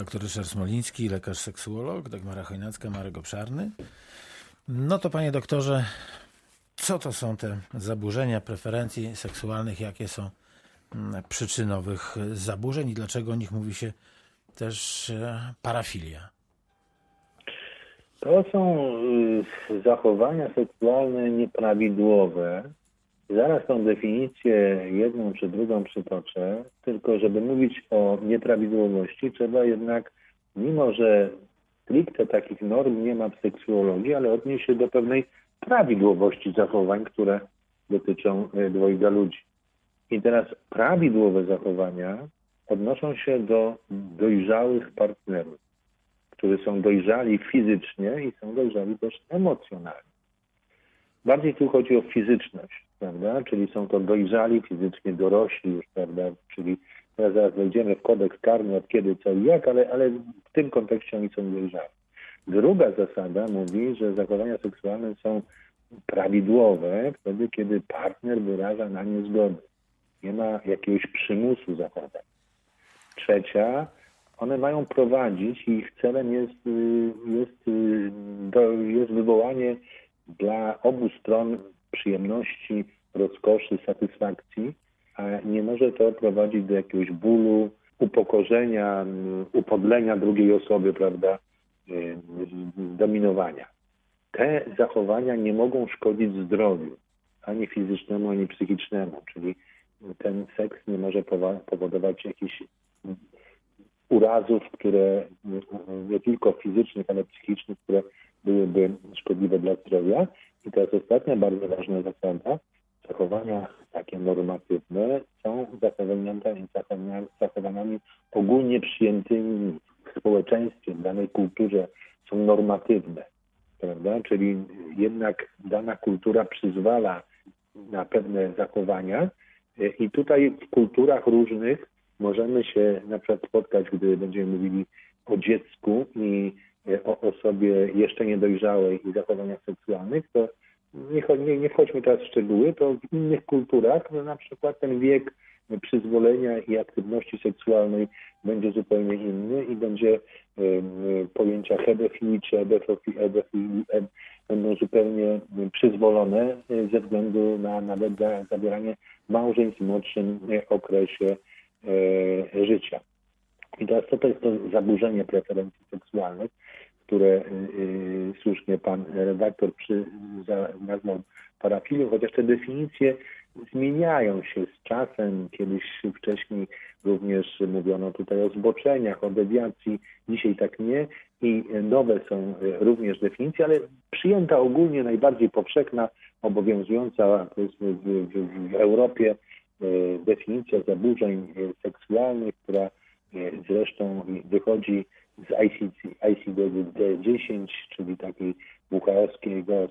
Dr Ryszard Smoliński, lekarz seksuolog, Dagmara Chojnacka, Marek Obszarny. No to panie doktorze, co to są te zaburzenia preferencji seksualnych, jakie są mm, przyczyny owych zaburzeń i dlaczego o nich mówi się też e, parafilia? To są y, zachowania seksualne nieprawidłowe. Zaraz tą definicję jedną czy drugą przytoczę, tylko żeby mówić o nieprawidłowości, trzeba jednak, mimo że stricte takich norm nie ma w seksuologii, ale odnieść się do pewnej prawidłowości zachowań, które dotyczą y, dwojga ludzi. I teraz prawidłowe zachowania odnoszą się do dojrzałych partnerów którzy są dojrzali fizycznie i są dojrzali też emocjonalnie. Bardziej tu chodzi o fizyczność, prawda? Czyli są to dojrzali fizycznie, dorośli już, prawda? Czyli teraz zaraz wejdziemy w kodeks karny od kiedy, co i jak, ale, ale w tym kontekście oni są dojrzali. Druga zasada mówi, że zachowania seksualne są prawidłowe wtedy, kiedy partner wyraża na nie zgodę. Nie ma jakiegoś przymusu zachowań. Trzecia, one mają prowadzić i ich celem jest, y, jest, y, jest wywołanie dla obu stron przyjemności, rozkoszy, satysfakcji, a nie może to prowadzić do jakiegoś bólu, upokorzenia, upodlenia drugiej osoby, prawda, y, dominowania. Te zachowania nie mogą szkodzić zdrowiu, ani fizycznemu, ani psychicznemu, czyli ten seks nie może powodować jakichś urazów, które nie tylko fizycznych, ale psychicznych, które byłyby szkodliwe dla zdrowia. I teraz ostatnia bardzo ważna zasada, zachowania takie normatywne są zachowaniami, ogólnie przyjętymi w społeczeństwie, w danej kulturze, są normatywne, prawda? Czyli jednak dana kultura przyzwala na pewne zachowania i tutaj w kulturach różnych możemy się na przykład spotkać, gdy będziemy mówili o dziecku i o osobie jeszcze niedojrzałej i zachowaniach seksualnych, to nie, nie, nie wchodźmy teraz w szczegóły, to w innych kulturach no na przykład ten wiek przyzwolenia i aktywności seksualnej będzie zupełnie inny i będzie y, pojęcia hebefilii czy ebefilii będą zupełnie przyzwolone ze względu na nawet zawieranie małżeństw w młodszym okresie E, życia. I teraz co to jest to zaburzenie preferencji seksualnych, które y, y, słusznie pan redaktor przy, za, nazwał parafilią, chociaż te definicje zmieniają się z czasem. Kiedyś wcześniej również mówiono tutaj o zboczeniach, o dewiacji, dzisiaj tak nie i nowe są również definicje, ale przyjęta ogólnie najbardziej powszechna, obowiązująca w, w, w Europie definicja zaburzeń seksualnych, która zresztą wychodzi z ICD-10, czyli takiej WHO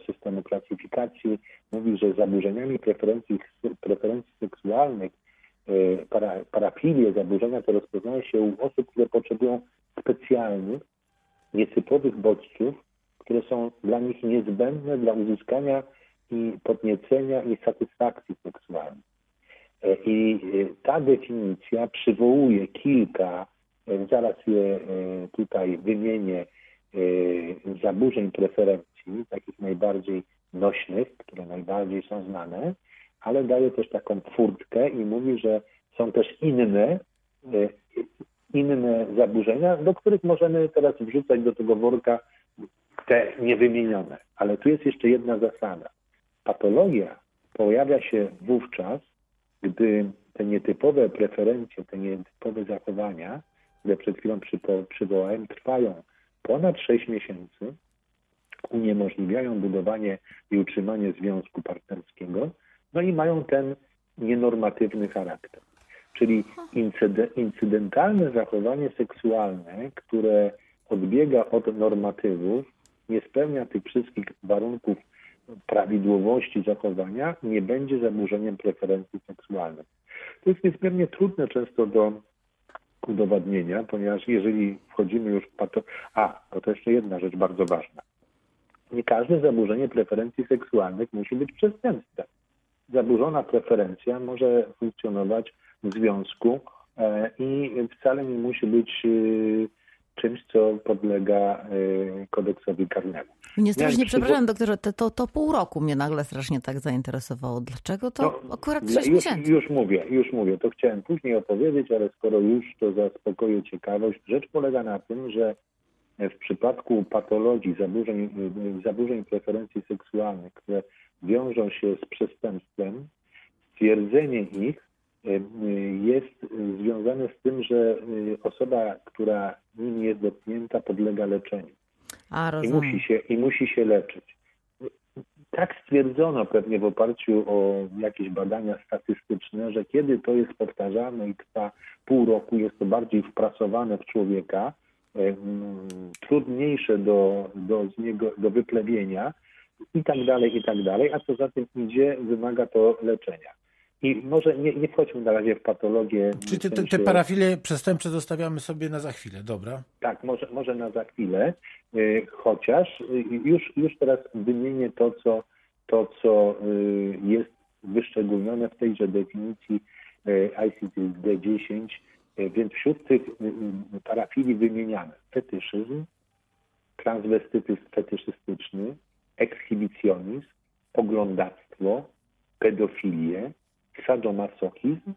systemu klasyfikacji, mówi, że zaburzeniami preferencji, preferencji seksualnych, para, parafilie, zaburzenia to rozpoznaje się u osób, które potrzebują specjalnych, nietypowych bodźców, które są dla nich niezbędne dla uzyskania i podniecenia i satysfakcji seksualnej. I e, ta definicja przywołuje kilka, e, zaraz je tutaj wymienię, zaburzeń preferencji, takich najbardziej nośnych, które najbardziej są znane, ale daje też taką furtkę i mówi, że są też inne, inne zaburzenia, do których możemy teraz wrzucać do tego worka te niewymienione. Ale tu jest jeszcze jedna zasada. Patologia pojawia się wówczas, gdy te nietypowe preferencje, te nietypowe zachowania, które przed chwilą przywołałem, trwają ponad 6 miesięcy, uniemożliwiają budowanie i utrzymanie związku partnerskiego, no i mają ten nienormatywny charakter. Czyli incydentalne zachowanie seksualne, które odbiega od normatywów, nie spełnia tych wszystkich warunków prawidłowości zachowania nie będzie zaburzeniem preferencji seksualnych. To jest niezmiernie trudne często do udowadnienia, ponieważ jeżeli wchodzimy już w pato... A, to jeszcze jedna rzecz bardzo ważna. Nie każde zaburzenie preferencji seksualnych musi być przestępstwem. Zaburzona preferencja może funkcjonować w związku e, i wcale nie musi być co podlega y, kodeksowi karnemu. Mnie strasznie, przepraszam doktorze, to, to, pół roku mnie nagle strasznie tak zainteresowało. Dlaczego to No, akurat dla- 6 już, miesięcy? już mówię, już mówię. To chciałem później opowiedzieć, ale skoro już to zaspokoję ciekawość. Rzecz polega na tym, że w przypadku patologii, zaburzeń, zaburzeń preferencji seksualnych, które wiążą się z przestępstwem, stwierdzenie ich y, jest związane z tym, że y, osoba, która nim jest dotknięta, podlega leczeniu A, i musi się, i musi się leczyć. Tak stwierdzono pewnie w oparciu o jakieś badania statystyczne, że kiedy to jest powtarzane i trwa pół roku, jest to bardziej wprasowane w człowieka, trudniejsze do, do, z niego, do wyplewienia i tak dalej, i tak dalej, a co za tym idzie, wymaga to leczenia. I może nie, nie wchodźmy na razie w patologię. Czy w te, te, te parafilie przestępcze zostawiamy sobie na za chwilę, dobra? tak, może, może na za chwilę, y, chociaż y, już, już teraz wymienię to, co, to, co y, jest wyszczególnione w tejże definicji y, ICD-10, y, więc wśród tych parafilii wymieniamy fetyszyzm, transwestytyzm fetyszystyczny, ekshibicjonizm, oglądactwo, pedofilię, sadomasochizm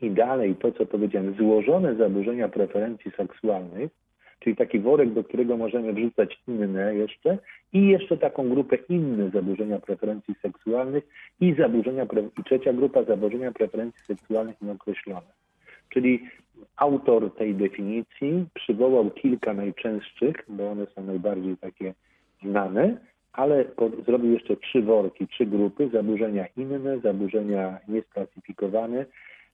i dalej to, co powiedziałem, złożone zaburzenia preferencji seksualnych, czyli taki worek, do którego możemy wrzucać inne jeszcze i jeszcze taką grupę inne zaburzenia preferencji seksualnych i zaburzenia, i trzecia grupa zaburzenia preferencji seksualnych nieokreślone. Czyli autor tej definicji przywołał kilka najczęstszych, bo one są najbardziej takie znane, ale zrobił jeszcze trzy worki, trzy grupy, zaburzenia inne, zaburzenia niesklasyfikowane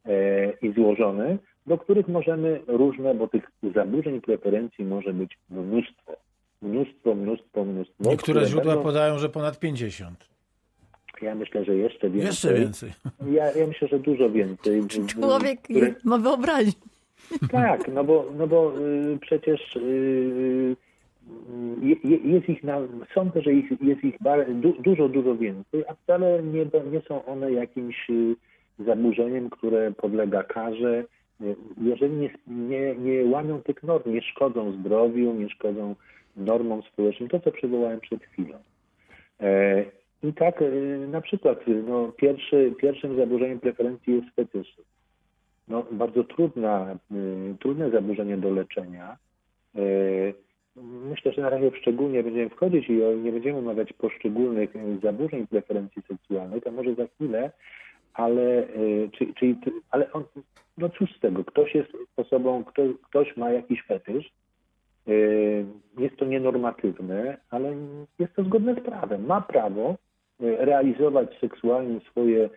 e, i złożone, do których możemy różne, bo tych zaburzeń preferencji może być mnóstwo. Mnóstwo, mnóstwo, mnóstwo. Niektóre które źródła będą- podają, że ponad 50. Ja myślę, że jeszcze więcej. Jeszcze więcej. Ja, ja myślę, że dużo więcej. Człowiek które- ma wyobraźnię. tak, no bo, no bo y, przecież y, jest ich na, sądzę, że ich, jest ich dużo, dużo więcej, a wcale nie, nie są one jakimś y, zaburzeniem, które podlega karze. Y, Jeżeli nie, nie, nie łamią tych norm, nie szkodzą zdrowiu, nie szkodzą normom społecznym, to co przywołałem przed chwilą. E, I tak y, na przykład no, pierwszy, pierwszym zaburzeniem preferencji jest fetyszyzm no, bardzo trudna, trudne zaburzenie do leczenia. Myślę, że na razie szczególnie będziemy wchodzić i nie będziemy omawiać poszczególnych y, zaburzeń preferencji seksualnych, a może za chwilę, ale, y, czy, czyli, ale on, no cóż z tego, ktoś jest osobą, kto, ktoś ma jakiś fetysz, y, jest to nienormatywne, ale jest to zgodne z prawem. Ma prawo realizować seksualnie swoje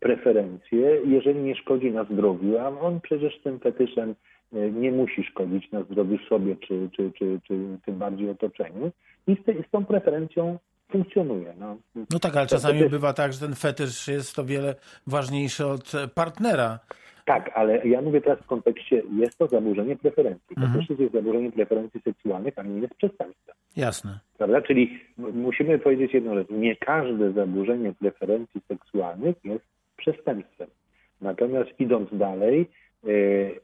preferencje, jeżeli nie szkodzi na zdrowiu, a on przecież tym fetyszem e, nie musi szkodzić na zdrowiu sobie, czy, czy, czy, czy tym bardziej otoczeniu i z, tej, z tą preferencją funkcjonuje. No. No tak, ale To- to czasami jest- bywa tak, że ten fetysz jest o wiele ważniejszy od e, partnera. Tak, ale ja mówię teraz w kontekście, jest to zaburzenie preferencji. Mhm. Fetyszizm jest zaburzenie preferencji seksualnych, ale nie jest przestępstwem. Jasne. Prawda? Czyli musimy powiedzieć jedną rzecz. Nie każde zaburzenie preferencji seksualnych jest przestępstwem. Natomiast idąc dalej, e,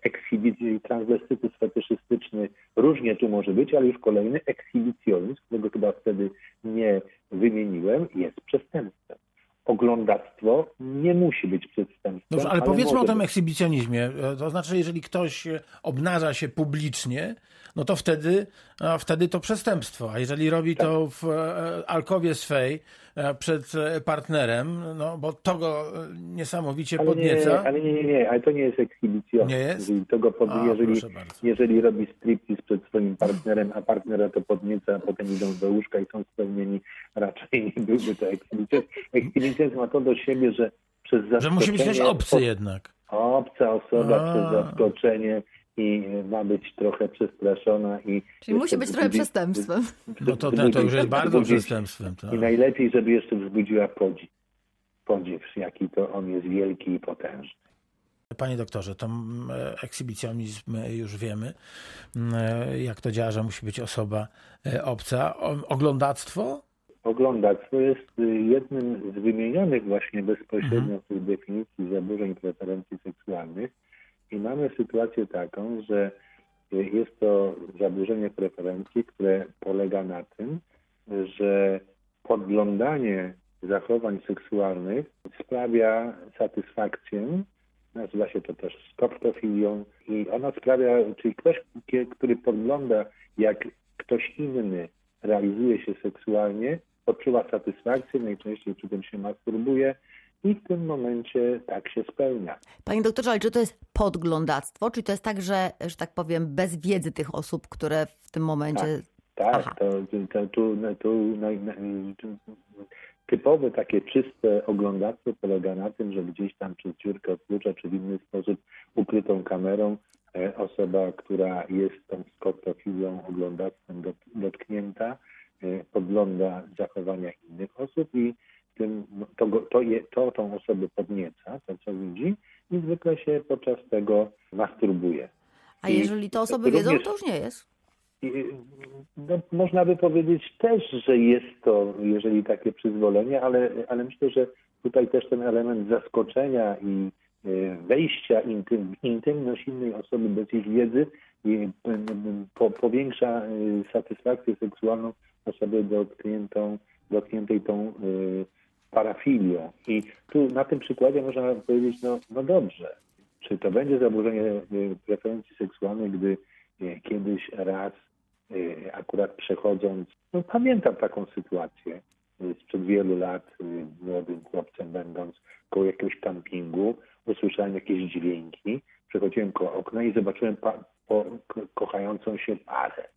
ekshibic- transwestytyzm fetyszystyczny różnie tu może być, ale już kolejny ekshibicjonizm, którego chyba wtedy nie wymieniłem, jest przestępstwem. Oglądactwo nie musi być przestępstwem. Dobrze, ale powiedzmy o tym ekshibicjonizmie. To znaczy, jeżeli ktoś obnaża się publicznie, no to wtedy, wtedy to przestępstwo. A jeżeli robi Tak. to w e, alkowie swej e, przed e, partnerem, no bo to go e, niesamowicie Ale nie, podnieca. ale nie, nie, nie, ale to nie jest ekshibicjonizm. Nie jest? Jeżeli, to go pod, A, jeżeli, jeżeli robi striptease przed swoim partnerem, a partnera to podnieca, a potem idą do łóżka i są spełnieni, raczej nie byłby to ekshibicjonizm. Ekshibicjonizm ma to do siebie, że przez zaskoczenie... Że musi być ktoś obcy jednak. Obca osoba A. przez zaskoczenie i ma być trochę przestraszona i... Czyli musi być trochę przestępstwem. No to, to, to już jest bardzo przestępstwem. tak. I najlepiej, żeby jeszcze wzbudziła podziw. Podziw, jaki to on jest wielki i potężny. Panie doktorze, to mm, ekshibicjonizm już wiemy, Mm, jak to działa, że musi być osoba e, obca. Oglądactwo? Oglądactwo jest y, jednym z wymienionych właśnie bezpośrednio w tej definicji zaburzeń preferencji seksualnych i mamy sytuację taką, że Jest to zaburzenie preferencji, które polega na tym, że podglądanie zachowań seksualnych sprawia satysfakcję. Nazywa się to też skoptofilią i ona sprawia, czyli ktoś, który podgląda, jak ktoś inny realizuje się seksualnie, odczuwa satysfakcję, najczęściej przy tym się masturbuje i w tym momencie tak się spełnia. Panie doktorze, ale czy to jest podglądactwo, czy to jest tak, że, że tak powiem, bez wiedzy tych osób, które w tym momencie... Tak, tak to, to, tu, tu no, typowe takie czyste oglądactwo polega na tym, że gdzieś tam przez dziurkę od klucza, czy w inny sposób ukrytą kamerą e, osoba, która jest tą skoptofilią, oglądactwem dotknięta, e, podgląda zachowania innych osób i tym, no, to, to, je, to tą osobę podnieca, to co widzi i zwykle się podczas tego masturbuje. A I jeżeli to osoby również, wiedzą, to już nie jest. No, można by powiedzieć też, że jest to, jeżeli takie przyzwolenie, ale, ale myślę, że tutaj też ten element zaskoczenia i e, wejścia intym, intymność innej osoby bez ich wiedzy i po, powiększa e, satysfakcję seksualną osoby dotkniętą, dotkniętej tą parafilią. I tu na tym przykładzie można powiedzieć, no, no dobrze, czy to będzie zaburzenie y, preferencji seksualnej, gdy y, kiedyś raz y, akurat przechodząc, no pamiętam taką sytuację sprzed wielu lat, młodym chłopcem będąc koło jakiegoś kampingu, usłyszałem jakieś dźwięki, przechodziłem koło okna i zobaczyłem pa, po, kochającą się parę.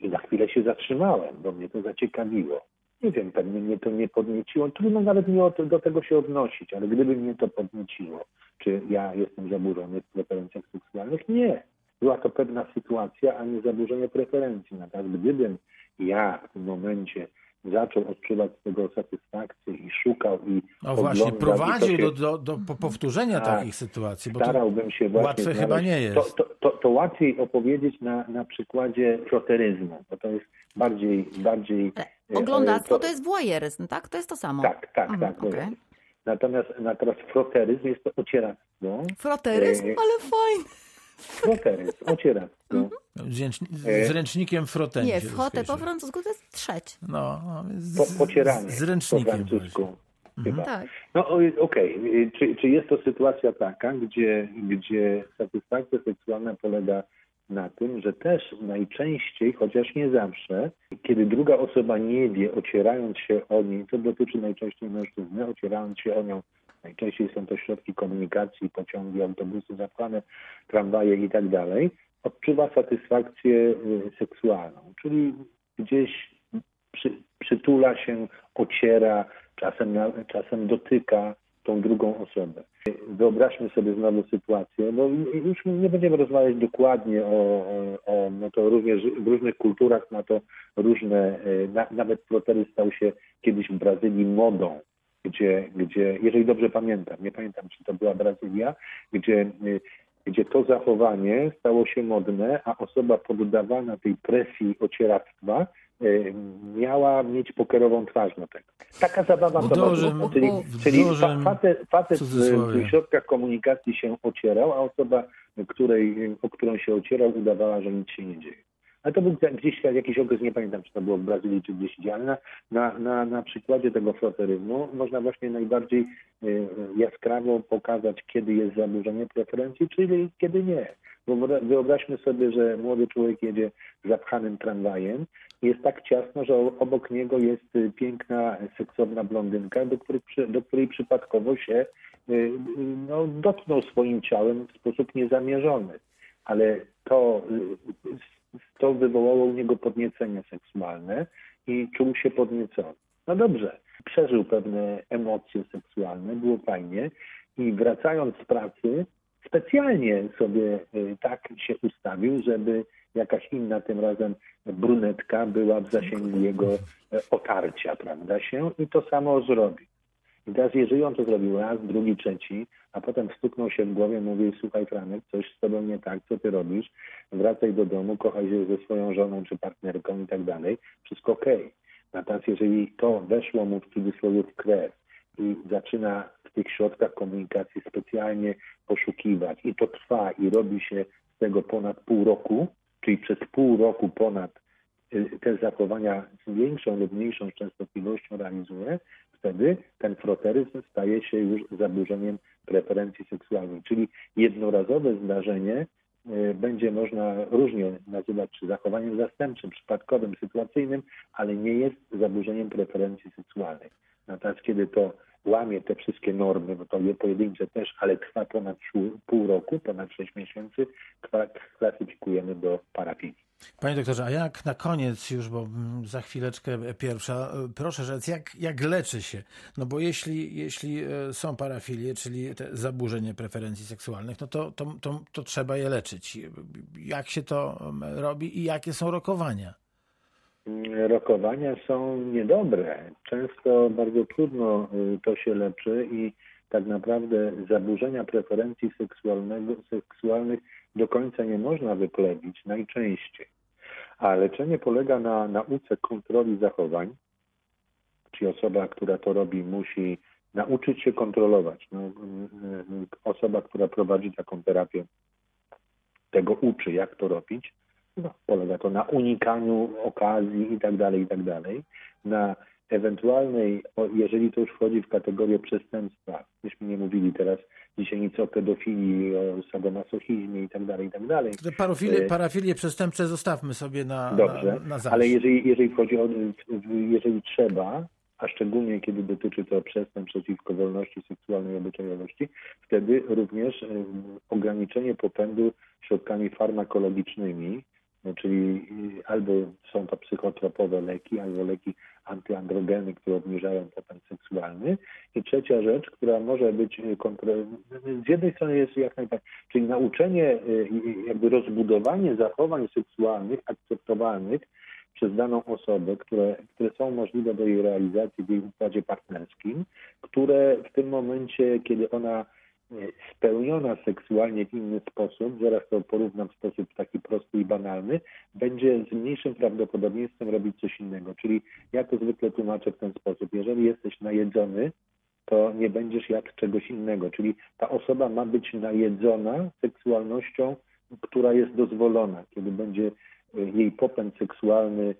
I na chwilę się zatrzymałem, bo mnie to zaciekawiło nie wiem, pewnie mnie to nie podnieciło. Trudno nawet mi do tego się odnosić, ale gdyby mnie to podnieciło, czy ja jestem zaburzony w preferencjach seksualnych? Nie. Była to pewna sytuacja, a nie zaburzenie preferencji. Natomiast gdybym ja w tym momencie zaczął odczuwać z tego satysfakcję i szukał i No właśnie, prowadził się, do, do, do powtórzenia tak, takich sytuacji, bo starałbym się właśnie łatwe znaleźć, chyba nie jest. To, to, to, to, łatwiej opowiedzieć na, na przykładzie froteryzmu, bo to jest bardziej... bardziej e, Oglądactwo to, to jest voyeuryzm, tak? To jest to samo. Tak, tak, mhm, tak. Okay. Natomiast, natomiast froteryzm jest to ocieractwo. Froteryzm? E, ale fajny. Froteryzm, ocieractwo. Z ręcznikiem frotem. Nie, frotę po francusku to jest trzeć. No, z, po, pocieranie z ręcznikiem. Po francusku. Mhm. Tak. No okej, okay. czy, czy jest to sytuacja taka, gdzie, gdzie satysfakcja seksualna polega na tym, że też najczęściej, chociaż nie zawsze, kiedy druga osoba nie wie, ocierając się o niej, to dotyczy najczęściej mężczyzny, ocierając się o nią, najczęściej są to środki komunikacji, pociągi, autobusy zapchane, tramwaje i tak dalej, odczuwa satysfakcję y, seksualną, czyli gdzieś przy, przytula się, ociera, czasem, czasem dotyka tą drugą osobę. Wyobraźmy sobie znowu sytuację, bo już nie będziemy rozmawiać dokładnie o, o no to również w różnych kulturach ma to różne, y, na, nawet protery stał się kiedyś w Brazylii modą, gdzie, gdzie, jeżeli dobrze pamiętam, nie pamiętam czy to była Brazylia, gdzie y, gdzie to zachowanie stało się modne, a osoba poddawana tej presji ocieractwa y, miała mieć pokerową twarz na tego. Taka zabawa to. Czyli, czyli facet, facet w środkach komunikacji się ocierał, a osoba, której, o którą się ocierał, udawała, że nic się nie dzieje. Ale to był gdzieś jakiś okres, nie pamiętam, czy to było w Brazylii, czy gdzieś idealne. Na, na, na przykładzie tego floteryzmu można właśnie najbardziej y, jaskrawo pokazać, kiedy jest zaburzenie preferencji, czyli kiedy nie. Bo wyobraźmy sobie, że młody człowiek jedzie zapchanym tramwajem i jest tak ciasno, że obok niego jest y, piękna, seksowna blondynka, do której, do której przypadkowo się y, no, dotknął swoim ciałem w sposób niezamierzony. Ale to to wywołało u niego podniecenie seksualne i czuł się podniecony. No dobrze, przeżył pewne emocje seksualne, było fajnie i wracając z pracy, specjalnie sobie y, tak się ustawił, żeby jakaś inna, tym razem brunetka, była w zasięgu jego e, otarcia, prawda się, i to samo zrobił. I teraz jeżeli on to zrobił raz, drugi, trzeci, a potem stuknął się w głowie, mówi, słuchaj Franek, coś z tobą nie tak, co ty robisz, wracaj do domu, kochaj się ze swoją żoną czy partnerką i tak dalej, wszystko okej. Natomiast jeżeli to weszło mu w cudzysłowie w krew i zaczyna w tych środkach komunikacji specjalnie poszukiwać i to trwa i robi się z tego ponad pół roku, czyli przez pół roku ponad te zachowania z większą lub mniejszą częstotliwością realizuje, wtedy ten froteryzm staje się już zaburzeniem preferencji seksualnej, czyli jednorazowe zdarzenie y, będzie można różnie nazywać, czy zachowaniem zastępczym, przypadkowym, sytuacyjnym, ale nie jest zaburzeniem preferencji seksualnej. Natomiast kiedy to łamie te wszystkie normy, bo to je pojedyncze też, ale trwa ponad pół- roku, ponad 6 miesięcy, klasyfikujemy do parafilii. Panie doktorze, a jak na koniec już, bo mm, za chwileczkę pierwsza, e, proszę rzec, jak, jak leczy się? No bo jeśli, jeśli e, są parafilie, czyli te zaburzenie preferencji seksualnych, no to, to, to, to trzeba je leczyć. Jak się to robi i jakie są rokowania? rokowania są niedobre. Często bardzo trudno y, to się leczy i tak naprawdę zaburzenia preferencji seksualnego, seksualnych do końca nie można wyklebić najczęściej. A leczenie polega na nauce kontroli zachowań, czyli osoba, która to robi, musi nauczyć się kontrolować. No, osoba, która prowadzi taką terapię, tego uczy, jak to robić. No, polega to na unikaniu okazji i tak dalej, i tak dalej. Na ewentualnej, jeżeli to już wchodzi w kategorię przestępstwa, myśmy nie mówili teraz dzisiaj nic o pedofilii, o sadomasochizmie i tak dalej, i tak dalej. Te parafilie, E, parafilie przestępcze zostawmy sobie na, Dobrze, na, na zawsze. ale jeżeli, jeżeli chodzi o, jeżeli trzeba, a szczególnie kiedy dotyczy to przestępstw przeciwko wolności seksualnej i obyczajowości, wtedy również em, ograniczenie popędu środkami farmakologicznymi, no, czyli y, albo są to psychotropowe leki, albo leki antyandrogeny, które obniżają popęd seksualny. I trzecia rzecz, która może być y, kontra- z jednej strony jest jak najbardziej, czyli nauczenie, y, jakby rozbudowanie zachowań seksualnych akceptowalnych przez daną osobę, które, które są możliwe do jej realizacji w jej układzie partnerskim, które w tym momencie, kiedy ona spełniona seksualnie w inny sposób, zaraz to porównam w sposób taki prosty i banalny, będzie z mniejszym prawdopodobieństwem robić coś innego. Czyli ja to zwykle tłumaczę w ten sposób. Jeżeli jesteś najedzony, to nie będziesz jadł czegoś innego. Czyli ta osoba ma być najedzona seksualnością, która jest dozwolona, kiedy będzie y, jej popęd seksualny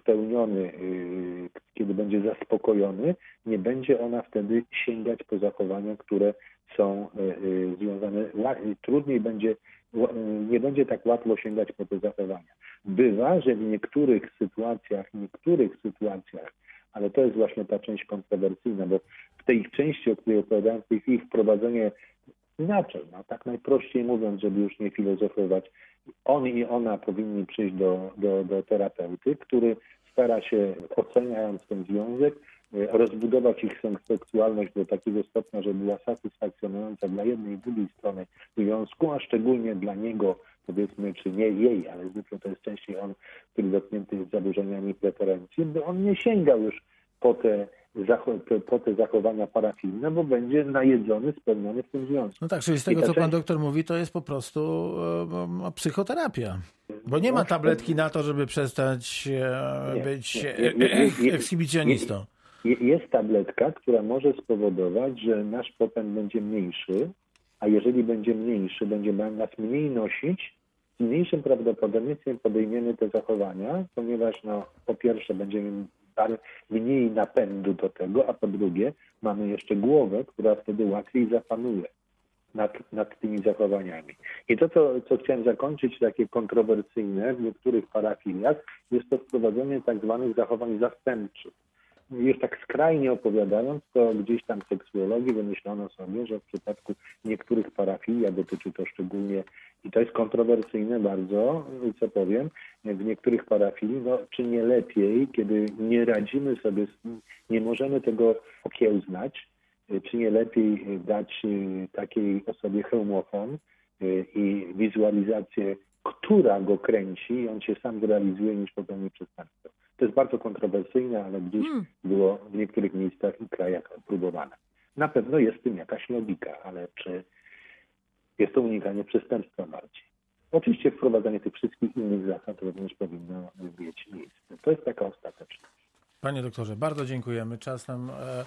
spełniony, y, kiedy będzie zaspokojony, nie będzie ona wtedy sięgać po zachowania, które są y, y, związane, trudniej będzie, nie będzie tak łatwo sięgać po te zachowania. Bywa, że w niektórych sytuacjach, niektórych sytuacjach, ale to jest właśnie ta część kontrowersyjna, bo w tej części, o której opowiadałem w tej chwili, wprowadzenie inaczej, no, tak najprościej mówiąc, żeby już nie filozofować, on i ona powinni przyjść do, do, do terapeuty, który stara się, oceniając ten związek, e, rozbudować ich seks- seksualność do takiego stopnia, żeby była satysfakcjonująca dla jednej i drugiej strony związku, a szczególnie dla niego, powiedzmy, czy nie jej, ale zwykle to jest częściej on, który dotknięty jest zaburzeniami preferencji, by on nie sięgał już po te, po- te zachowania parafilne, bo będzie najedzony, spełniony w tym związku. No tak, czyli z tego, co pan doktor mówi, to jest po prostu e, e, psychoterapia. Bo nie ma tabletki na to, żeby przestać być ekshibicjonistą. Je- Jest tabletka, która może spowodować, że nasz popęd będzie mniejszy, a jeżeli będzie mniejszy, będzie nas mniej nosić, z mniejszym prawdopodobieństwem podejmiemy te zachowania, ponieważ no, po pierwsze będziemy mniej napędu do tego, a po drugie mamy jeszcze głowę, która wtedy łatwiej zapanuje nad, nad tymi zachowaniami. I to, co, co chciałem zakończyć, takie kontrowersyjne w niektórych parafiliach, jest to wprowadzenie tak zwanych zachowań zastępczych. Już tak skrajnie opowiadając, to gdzieś tam seksuologii wymyślono sobie, że w przypadku niektórych parafilii, a dotyczy to szczególnie, i to jest kontrowersyjne bardzo, co powiem, w niektórych parafilii, no, czy nie lepiej, kiedy nie radzimy sobie, nie możemy tego okiełznać, czy nie lepiej dać y, takiej osobie hełmofon y, i wizualizację, która go kręci i on się sam zrealizuje niż popełni przestępstwo. To jest bardzo kontrowersyjne, ale gdzieś Hmm. było w niektórych miejscach i krajach próbowane. Na pewno jest w tym jakaś logika, ale czy jest to unikanie przestępstwa bardziej? Oczywiście wprowadzanie tych wszystkich innych zasad również powinno mieć miejsce. To jest taka ostateczność. Panie doktorze, bardzo dziękujemy. Czas nam e, e,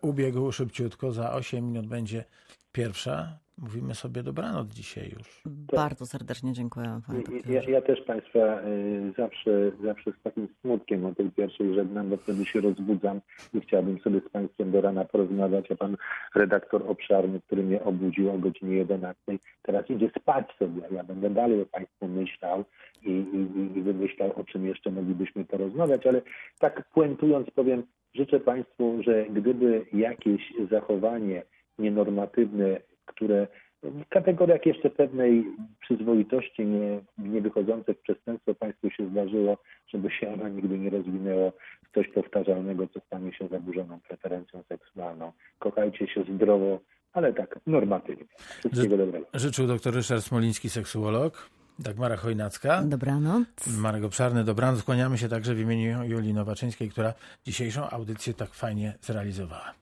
ubiegł szybciutko. Za 8 minut będzie pierwsza. Mówimy sobie dobranoc dzisiaj już. Bardzo serdecznie dziękuję, panie Ja, ja też Państwa y, zawsze, zawsze z takim smutkiem o tej pierwszej żegnam, bo wtedy się rozbudzam i chciałbym sobie z Państwem do rana porozmawiać, a Pan redaktor obszarny, który mnie obudził o godzinie 11, teraz idzie spać sobie, a ja będę dalej o Państwu myślał i, i, i wymyślał, o czym jeszcze moglibyśmy porozmawiać, ale tak puentując powiem, życzę Państwu, że gdyby jakieś zachowanie nienormatywne, które w kategoriach jeszcze pewnej przyzwoitości, nie, nie wychodzące w przestępstwo Państwu się zdarzyło, żeby się ono nigdy nie rozwinęło w coś powtarzalnego, co stanie się zaburzoną preferencją seksualną. Kochajcie się zdrowo, ale tak normatywnie. Wszystkiego dobrego. Życzył dr Ryszard Smoliński, seksuolog, Dagmara Chojnacka. Dobranoc. Marek Obszarny, dobranoc. Kłaniamy się także w imieniu Julii Nowaczyńskiej, która dzisiejszą audycję tak fajnie zrealizowała.